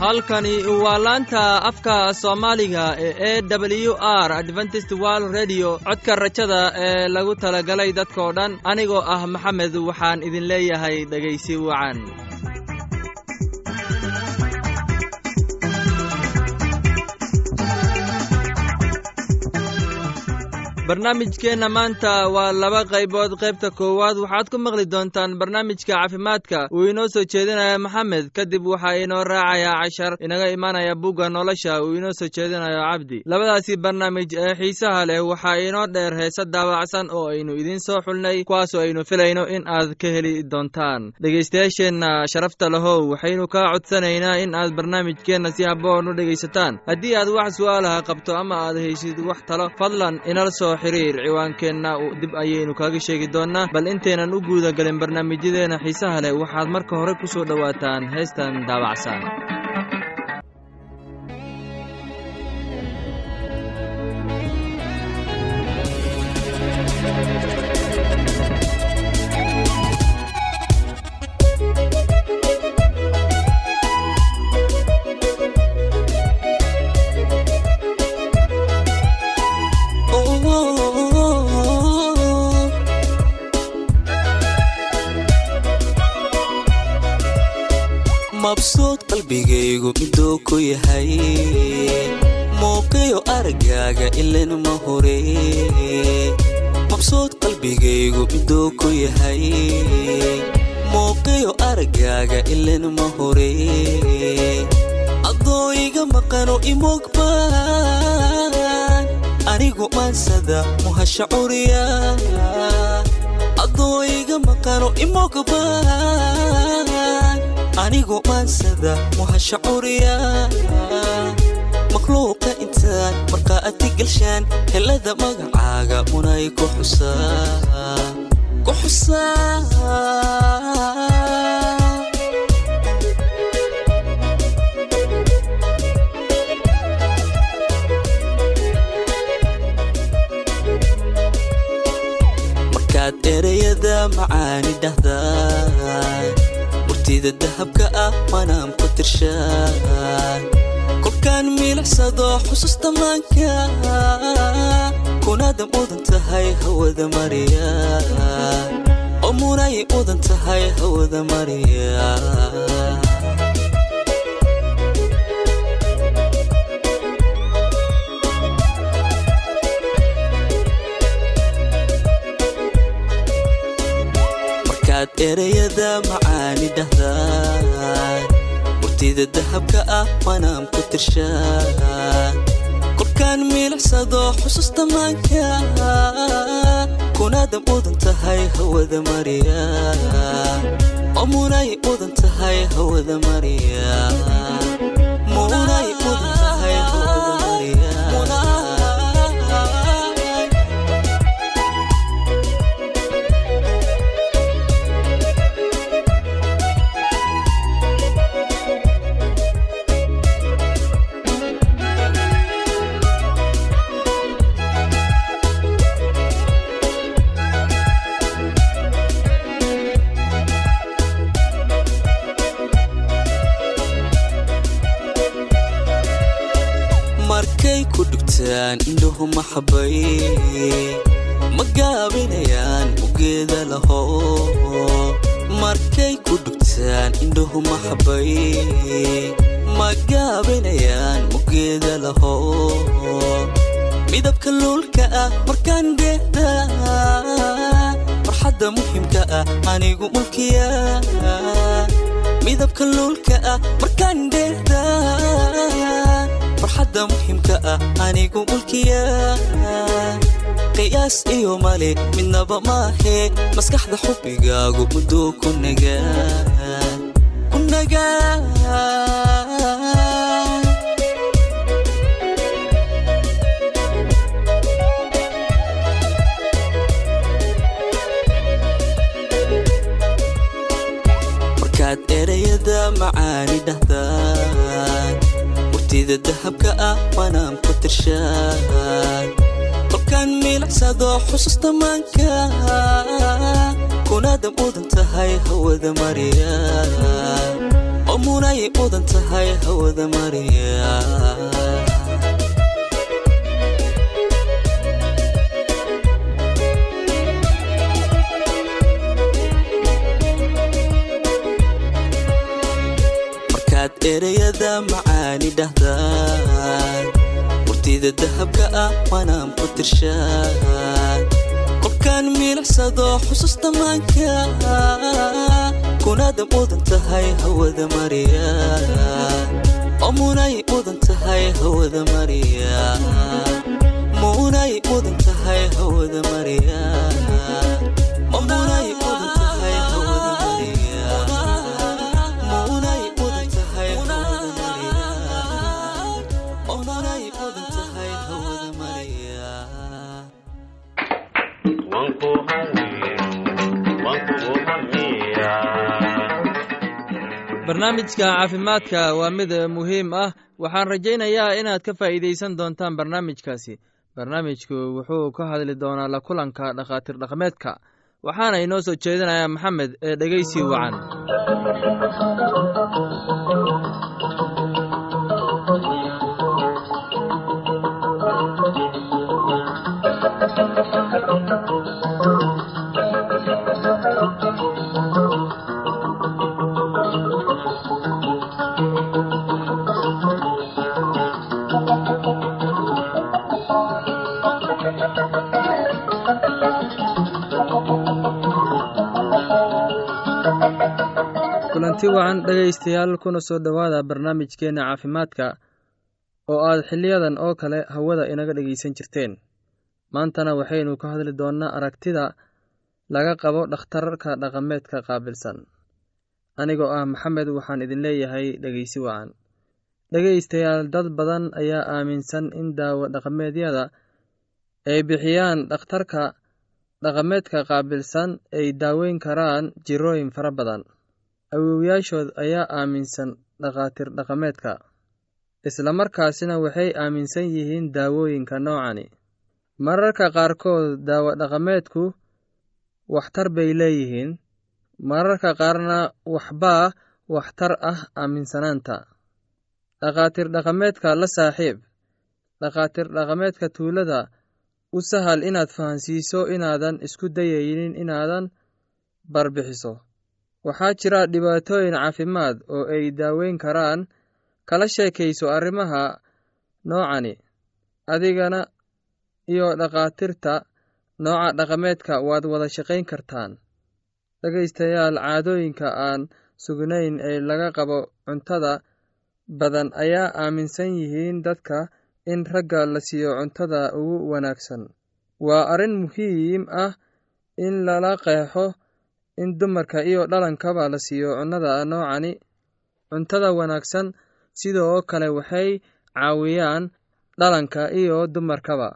halkani waa laanta afka soomaaliga ee e w r adventist wall redio codka rajada ee lagu talagalay dadkoo dhan anigoo ah maxamed waxaan idin leeyahay dhegaysi wacan barnaamijkeenna maanta waa laba qaybood. Qaybta koowaad waxaad ku maqli doontaan barnaamijka caafimaadka. Uu inoo soo jeedinaya maxamed kadib waxaa inoo raacayaa cashar inaga imaanaya bugga nolosha. Uu inoo soo jeedinayo cabdi labadaasi barnaamij ee xiisaha leh waxaa inoo dheer heese daabacsan oo aynu idiin soo xulnay kuwaasoo aynu filayno in aad ka heli doontaan. Dhegaystayaasheenna sharafta lahow waxaynu kaa codsanaynaa in aad barnaamijkeenna si habboon u dhegaysataan. Haddii aad wax su'aalaha qabto ama aad heysid wax talo fadlan inala soo xiriir ciwaankeenna dib ayaynu kaaga sheegi doonnaa bal intaynan u guuda galin barnaamijyadeena xiisaha leh waxaad marka hore ku soo dhowaataan heestan daabacsan ku yahay. Muuqiyo aragaaga ilan ma hore. Mabsuud qalbigaygu miduu ku yahay. Muuqiyo aragaaga ilan ma hore. Adoo iga maqano imogbaan anigu maansada muhasha curiya adoo iga maqano imogbaan anigu maansada muhasha curiya makhluuqa intaan markaa ati galshaan helada magacaaga munay ku xusaa. Ereyada macaani dhahdaa murtida dahabka ah manaam ku tirshaan kolkaan miilicsado xusuus dhammaanka kunaada mudan tahay hawada mariya oo munay mudan tahay hawada mariya markaad ereyada macaani dhahdaan murtida dahabka ah manaam ku tirshaan. Kolkaan miilicsado xusuus dhammaanka kunaada mudan tahay hawada mariya. Oo mudan tahay hawada mariya farxadda muhimka ah anigu mulkiya. Qiyaas iyo male midnaba maahe. Maskaxda xubbigaagu muduu ku nagaa macaan macaani dhahdaan murtida dahabka ah waanaan ku tirshaan kolkaan miilicsado xusuusta maanka kunaada mudan tahay hawada mariya oo munay mudan tahay hawada mariya markaad ereyada macaani dhahdaan. Murtida dahabka ah waanaan ku tirshaan. Kolkaan miilicsado xusuusta maanka kunaada mudan tahay hawada mariya. Munay mudan tahay hawada mariya. Munay mudan tahay hawada mariya barnaamijka caafimaadka waa mid muhiim ah. Waxaan rajaynayaa inaad ka faa'iidaysan doontaan barnaamijkaasi. Barnaamijku wuxuu ka hadli doonaa la kulanka dhakhaatiir dhaqameedka. Waxaana inoo soo jeedinayaa maxamed ee dhegeysi wacan kulanti wacan dhegaystayaal kuna soo dhowaada barnaamijkeenna caafimaadka oo aad xiliyadan oo kale hawada inaga dhegaysan jirteen. Maantana waxaynu ka hadli doonnaa aragtida laga qabo dhakhtarka dhaqameedka qaabilsan. Anigoo ah maxamed waxaan idin leeyahay dhegeysi wacan. Dhegaystayaal dad badan ayaa aaminsan in daawo dhaqameedyada ay bixiyaan dhakhtarka dhaqameedka qaabilsan ay daaweyn karaan jirooyin fara badan awowyaashood ayaa aaminsan dhakhaatiir dhaqameedka islamarkaasina waxay aaminsan yihiin daawooyinka noocani. Mararka qaarkood daawo dhaqameedku waxtar bay leeyihiin mararka qaarna waxbaa waxtar ah aaminsanaanta. Dhakhaatiir dhaqameedka la saaxiib dhakhaatiir dhaqameedka tuulada u sahal inaad fahansiiso inaadan isku dayaynin inaadan barbixiso waxaa jira dhibaatooyin caafimaad oo ay daaweyn karaan. Kala sheekayso arrimaha noocani adigana iyo dhakhaatiirta nooca dhaqameedka waad wada shaqayn kartaan. Dhegaystayaal caadooyinka aan sugnayn ee laga qabo cuntada badan ayaa aaminsan yihiin dadka in ragga la siiyo cuntada ugu wanaagsan. Waa arrin muhiim ah in lala qeexo in dumarka iyo dhalankaba la siiyo cunnada noocani. Cuntada wanaagsan sidoo kale waxay caawiyaan dhalanka iyo dumarkaba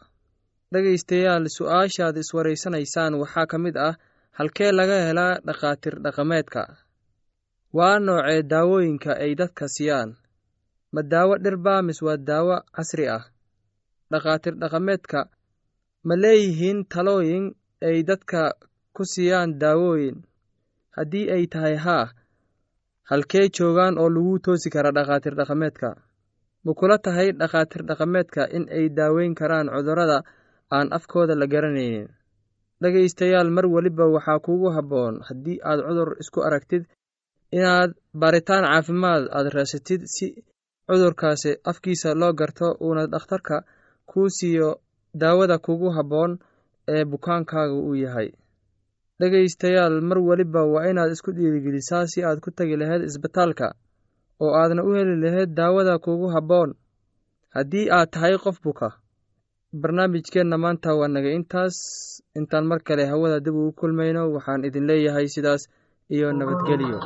dhegaystayaal su'aashaad iswaraysanaysaan waxaa ka mid ah halkee laga helaa dhakhaatiir dhaqameedka. Waa noocee daawooyinka ay dadka siiyaan? Ma daawo dhirba mis waa daawo casri ah. Dhakhaatiir dhaqameedka ma leeyihiin talooyin ay dadka ku siiyaan daawooyin haddii ay tahay haa halkee joogaan oo lagu toosi karaa dhakhaatiir dhaqameedka? Ma kula tahay dhakhaatiir dhaqameedka in ay daaweyn karaan cudurrada aan afkooda la garanaynin? Dhegaystayaal mar weliba waxaa kugu habboon haddii aad cudur isku aragtid inaad baaritaan caafimaad aad raasatid si cudurkaasi afkiisa loo garto uuna dhakhtarka kuu siiyo daawada kugu habboon ee bukaankaaga uu yahay dhegaystayaal mar weliba waa inaad isku dhiirigelisaa si aad ku tegi lahayd isbitaalka oo aadna u heli lahayd daawada kugu habboon. Haddii aad tahay qof buka barnaamijkeenna maanta waa naga intaas. Intaan mar kale hawada dib ugu kulmayno waxaan idin leeyahay sidaas iyo nabadgelyo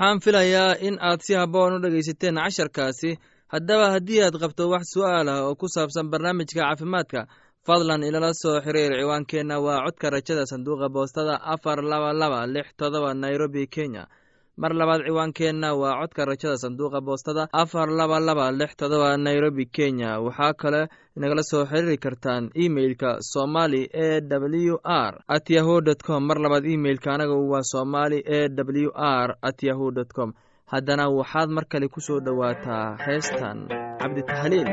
waxaan filayaa in aad si habboon u dhegaysateen casharkaasi. Haddaba haddii aad qabto wax su'aal ah oo ku saabsan barnaamijka caafimaadka fadlan ilala soo xiriir. Ciwaankeenna waa codka rajada sanduuqa boostada afar laba laba lix todoba nairobi kenya mar labaad ciwaankeenna waa codka rajada sanduuqa boostada afar laba laba lix todoba nairobi kenya. Waxaa kale inagala soo xiriiri kartaan emeilka somali e w r at yahu dt com. Mar labaad imeilka anagu waa somali e w r at yahu dt com. Haddana waxaad mar kale ku soo dhowaataa heestan cabditahliil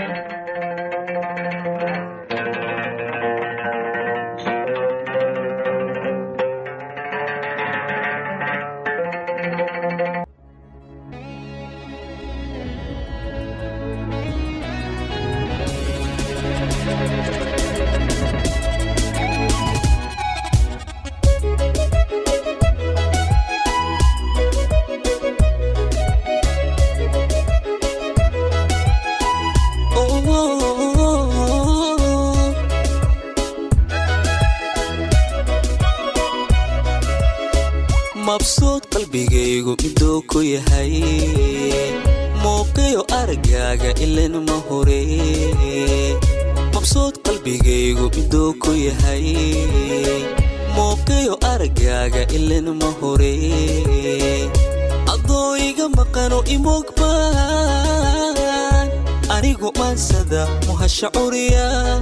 anigu maansada muhasha curiya.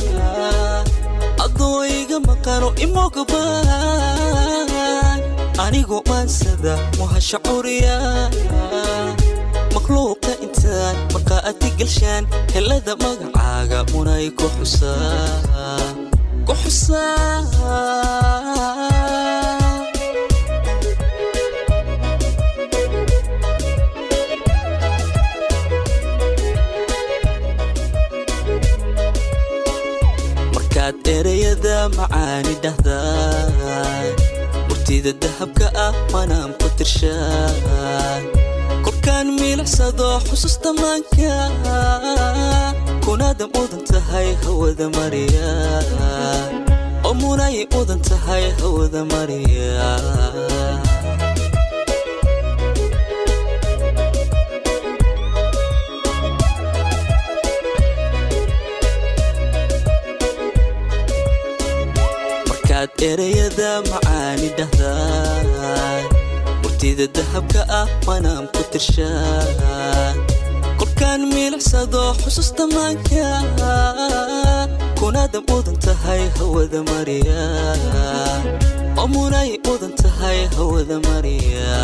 Adoo iga maqano imogbaan anigu maansada muhasha curiya. Makhluuqa intaan markaati galshaan helada magacaaga munay ku xusaa ereyada macaani dhahdaan murtida dahabka ah manaan ku tirshaan kolkaan miilicsado xusuusta maanka kunaada mudan tahay hawada mariya. Oo munay mudan tahay hawada mariya murtida dahabka ah manaan ku tirshaan kolkaan miilicsado xusuusta maanka kunaada mudan tahay hawada mariya munay mudan tahay hawada mariya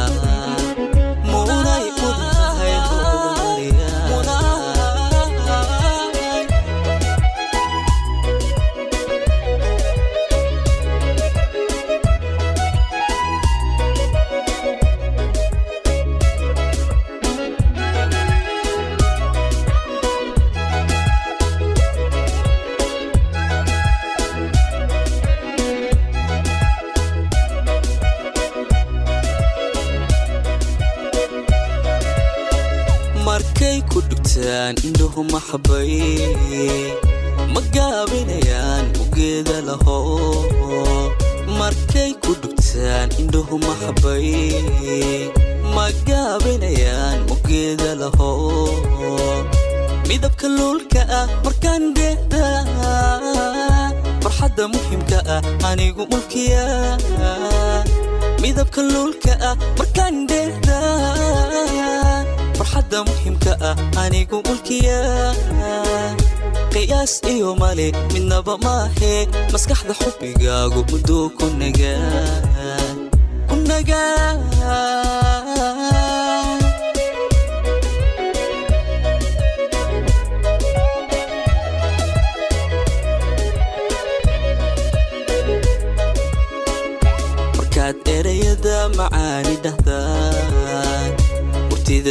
indhuhu maxabay ma gaabinayaan mugeeda laho markay ku dhugtaan indhuhu maxabay ma gaabinayaan mugeeda laho midabka luulka ah markaan dheehda farxadda muhimka ah anigu mulkiya. Midabka luulka ah markaan dheehda farxadda muhimka ah anigu mulkiya qiyaas iyo male midnaba maahe maskaxda xubbigaagu muduu ku nagaa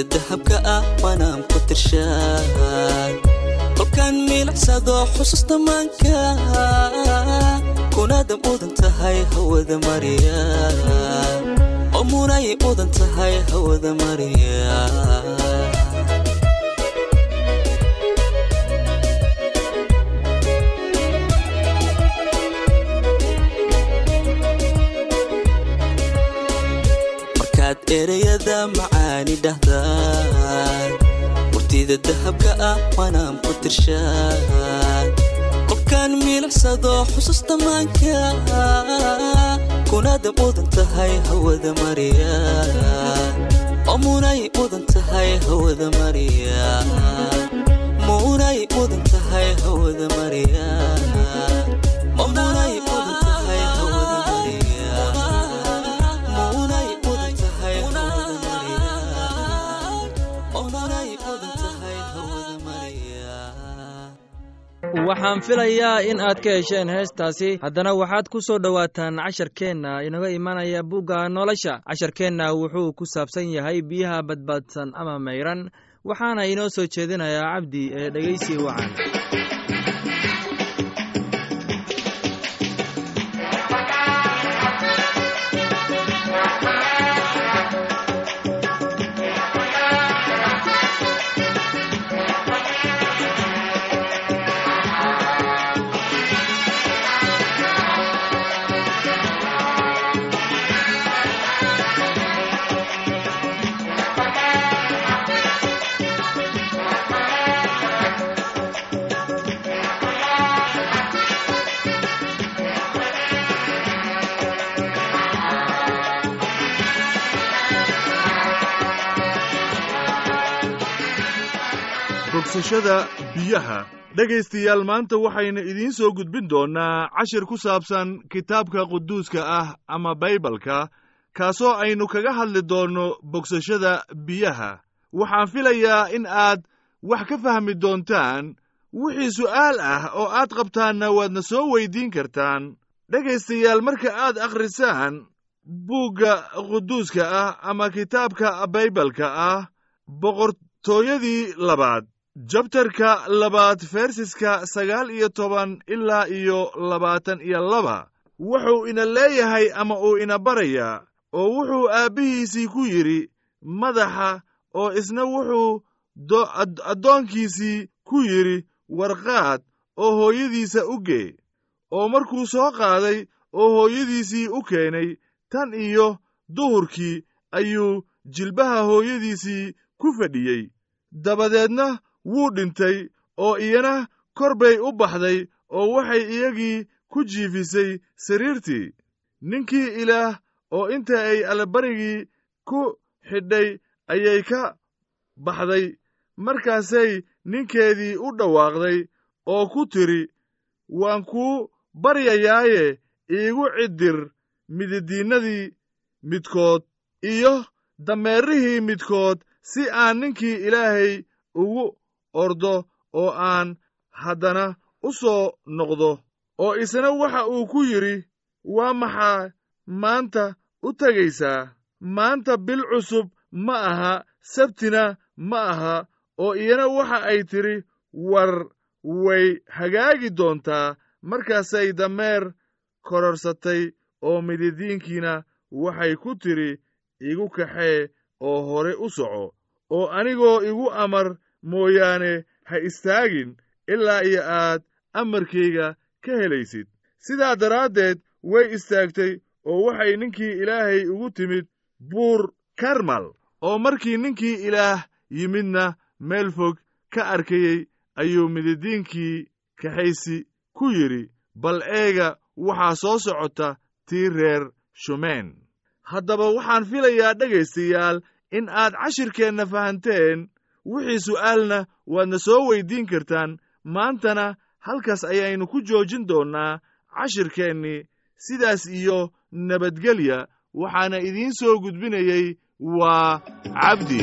murtida dahabka ah manaan ku tirshaan. Kolkaan miilicsado xusuusta maanka kunaada mudan tahay hawada mariya oo munay mudan tahay hawada mariya ereyada macaani dhahdaad murtida dahabka ah waanaan ku tirshaa qofkaan milicsado xusuusta maanka kunaada mudan tahay hawada mariya munay mudan tahay hawada mariya munay mudan tahay hawada mariya waxaan filayaa in aad ka hesheen heestaasi. Haddana waxaad ku soo dhowaataan casharkeenna inaga imanaya bugga nolosha. Casharkeenna wuxuu ku saabsan yahay biyaha badbaadsan ama mayran. Waxaana inoo soo jeedinayaa cabdi ee dhegaysi wacan bogsashada biyaha. Dhegaystayaal maanta waxaynu idiin soo gudbin doonnaa cashir ku saabsan kitaabka quduuska ah ama baybalka kaasoo aynu kaga hadli doonno bogsashada biyaha. Waxaan filayaa in aad wax ka fahmi doontaan wixii su'aal ah oo aad qabtaanna waadna soo weyddiin kartaan. Dhegaystayaal marka aad akhrisaan buugga quduuska ah ama kitaabka baybalka ah boqortooyadii labaad jabtarka labaad fersiska sagaal iyo toban ilaa iyo labaatan iyo laba wuxuu ina leeyahay ama uu ina barayaa oo wuxuu aabbihiisii ku yidhi madaxa oo isna wuxuu addoonkiisii ku yidhi warqaad oo hooyadiisa u gee oo markuu soo qaaday oo hooyadiisii u keenay tan iyo duhurkii ayuu jilbaha hooyadiisii ku fadhiyey. Dabadeedna wuu dhintay oo iyana kor bay u baxday oo waxay iyagii ku jiifisay sariirtii. Ninkii ilaah oo inta ay allabarigii ku xidhay ayay ka baxday markaasay ninkeedii u dhawaaqday oo ku tidhi waan kuu baryayaaye iigu ciddir mididiinnadii midkood iyo dameerihii midkood si aan ninkii ilaahay ugu ordo oo aan haddana u soo noqdo oo isna waxa uu ku yidhi waa maxaa maanta u tegaysaa maanta bil cusub ma aha sabtina ma aha oo iyana waxa ay tidhi war way hagaagi doontaa. Markaasay dameer kororsatay oo mididiinkiina waxay ku tidhi igu kaxee oo hore u soco oo anigoo igu amar mooyaane ha istaagin ilaa iyo aad amarkayga ka helaysid. Sidaa daraaddeed way istaagtay oo waxay ninkii ilaahay ugu timid buur karmal oo markii ninkii ilaah yimidna meel fog ka arkayey ayuu mididiinkii kaxaysi ku yidhi bal eega waxaa soo socota tii reer shumeen. Haddaba waxaan filayaa dhegaystayaal in aad cashirkeenna fahanteen wixii su'aalna waadna soo weyddiin kartaan maantana halkaas ayaynu ku joojin doonnaa cashirkeennii sidaas iyo nabadgelya. Waxaana idiin soo gudbinayey waa cabdi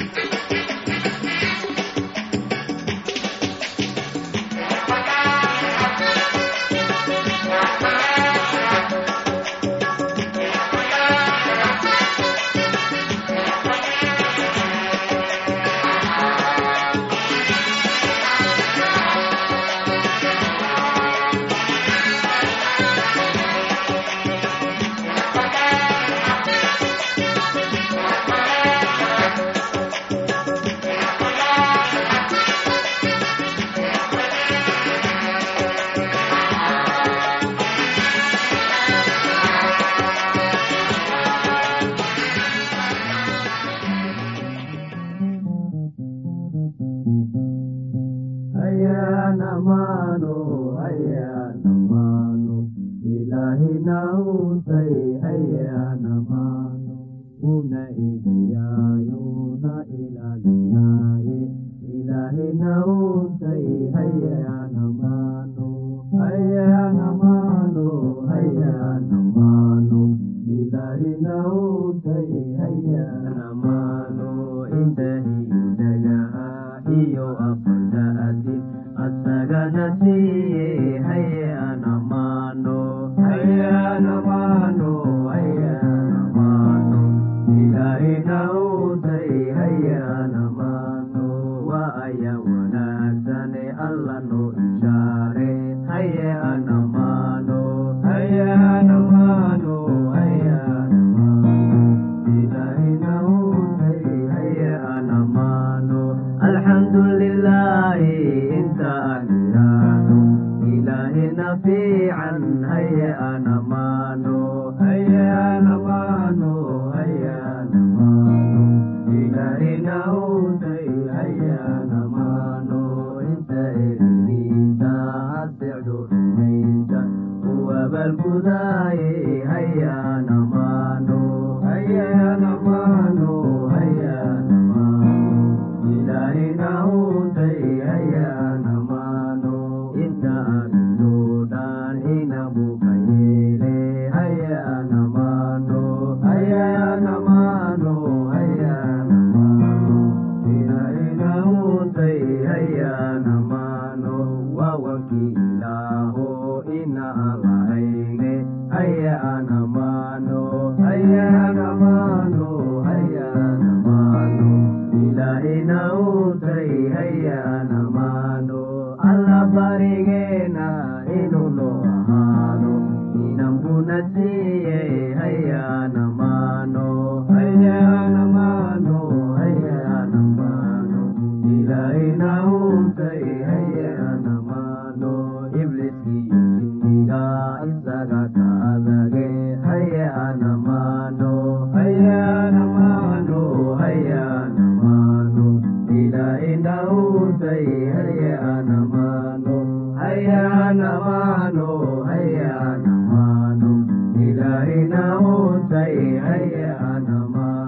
ilahinauntay hayanamano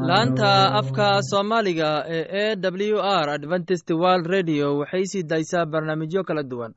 laanta afka soomaaliga ee e w r adventist world radio waxay sii daysaa barnaamijyo kala duwan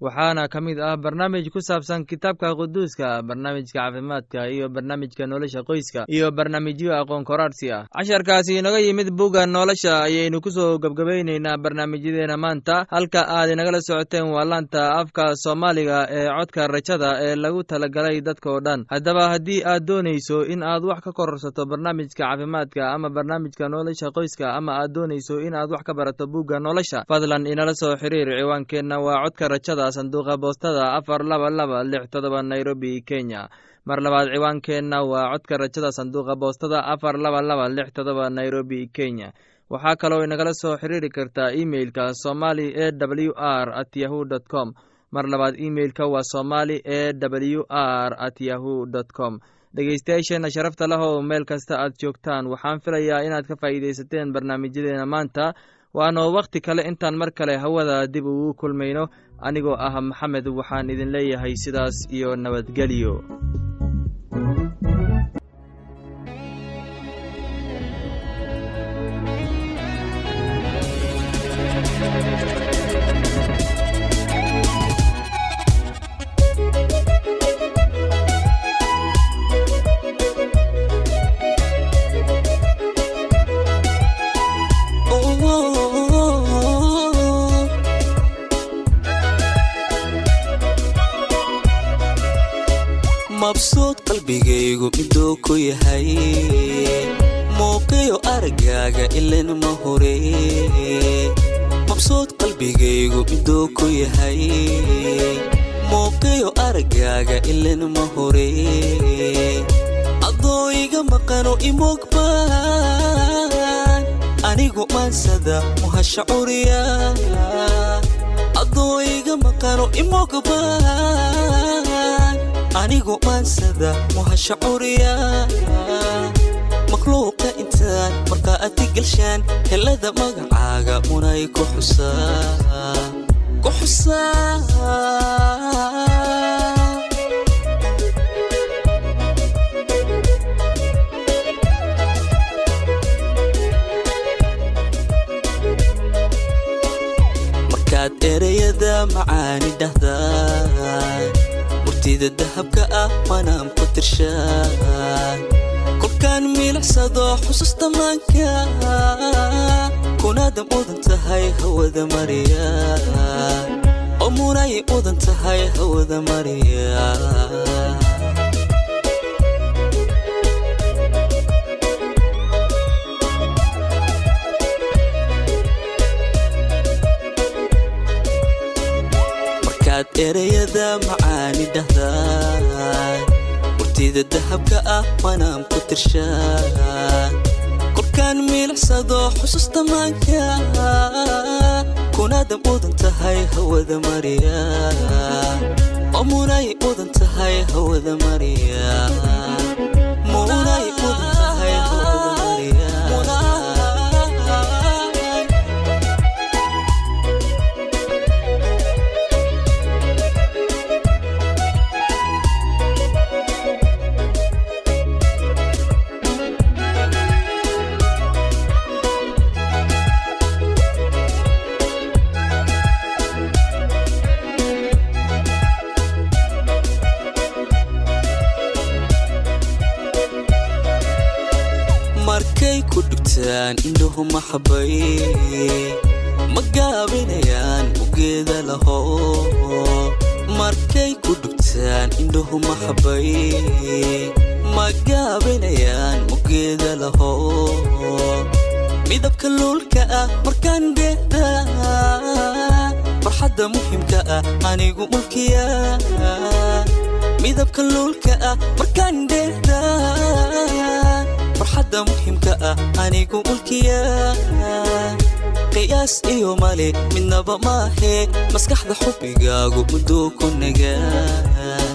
waxaana ka mid ah barnaamij ku saabsan kitaabka quduuska barnaamijka caafimaadka iyo barnaamijka nolosha qoyska iyo barnaamijyo aqoon koraarsi ah. Casharkaasi inaga yimid bugga nolosha ayaynu ku soo gebgabayneynaa barnaamijyadeena maanta halka aad inagala socoteen waa laanta afka soomaaliga ee codka rajada ee lagu talagalay dadka oo dhan. Haddaba haddii aad doonayso in aad wax ka kororsato barnaamijka caafimaadka ama barnaamijka nolosha qoyska ama aad doonayso in aad wax ka barato bugga nolosha fadlan inala soo xiriir ciwaankeenna. Waa codka rajada sanduuqa boostada afar laba laba lix todoba nairobi kenya. Mar labaad ciwaankeenna waa codka rajada sanduuqa boostada afar laba laba lix todoba nairobi kenya. Waxaa kaloo inagala soo xiriiri kartaa imeilka somali e w r at yahu dt com. Mar labaad imeilka waa somali e w r at yahu dt com. Dhegeystayaasheenna sharafta leh oo meel kasta aad joogtaan. Waxaan filayaa inaad ka faa'iidaysateen barnaamijyadeena maanta. Waanoo wakhti kale intaan mar kale hawada dib ugu kulmayno anigoo ah maxamed waxaan idin leeyahay sidaas iyo nabadgelyo mabsuud qalbigaygu miduu ku yahay. Muuqiyo aragaaga ilan ma hore. Mabsuud qalbigaygu miduu ku yahay. Muuqiyo aragaaga ilan ma hore. Adoo iga maqano imogbaan anigu maansada muhashacuriya adoo iga maqano imogbaan anigu maansada muhashacuriya makhluuqa intaan mar markhaati galshaan helada magacaaga munay ku xusaa murtida dahabka ah manaam ku tirshaan. Kolkaan milicsado xusuusta maanka kunaada mudan tahay hawada mariya oo munay mudan tahay hawada mariya markaad ereyada macaani dhahdaan murtida dahabka ah manaam ku tirshaan. Kolkaan milicsado xusuusta maanka kunaada mudan tahay hawada mariya oo mudan tahay hawada mariya dhugtaan indhuhu maxabay ma gaabinayaan ugeeda laho. Markay ku dhugtaan indhuhu maxabay ma gaabinayaan ugeeda laho midabka luulka ah markaan geeda farxadda muhimka ah anigu mulkiya. Midabka luulka ah markaan geeda farxadda muhimka ah anigu mulkiya. Qiyaas iyo male midnaba maahe maskaxda xubbigaagu mudduu ku nagaa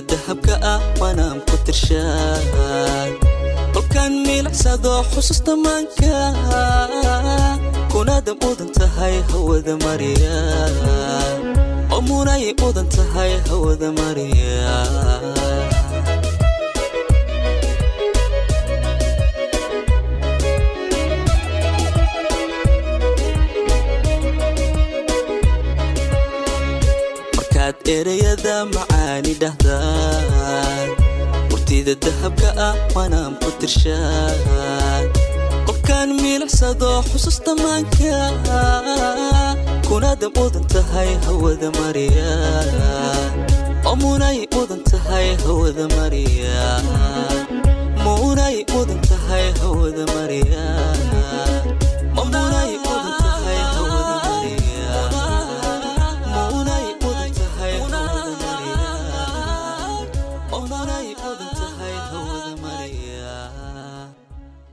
murtida dahabka ah manaam ku tirshaan. Kolkaan milicsado xusuusta maanka kunaada mudan tahay hawada mariya oo munay mudan tahay hawada mariya ereyada macaani dhahdaan. Murtida dahabka ah manaam ku tirshaan. Kolkaan milicsado xusuusta maanka kunaada mudan tahay hawada mariya. Munay mudan tahay hawada mariya. Munay mudan tahay hawada mariya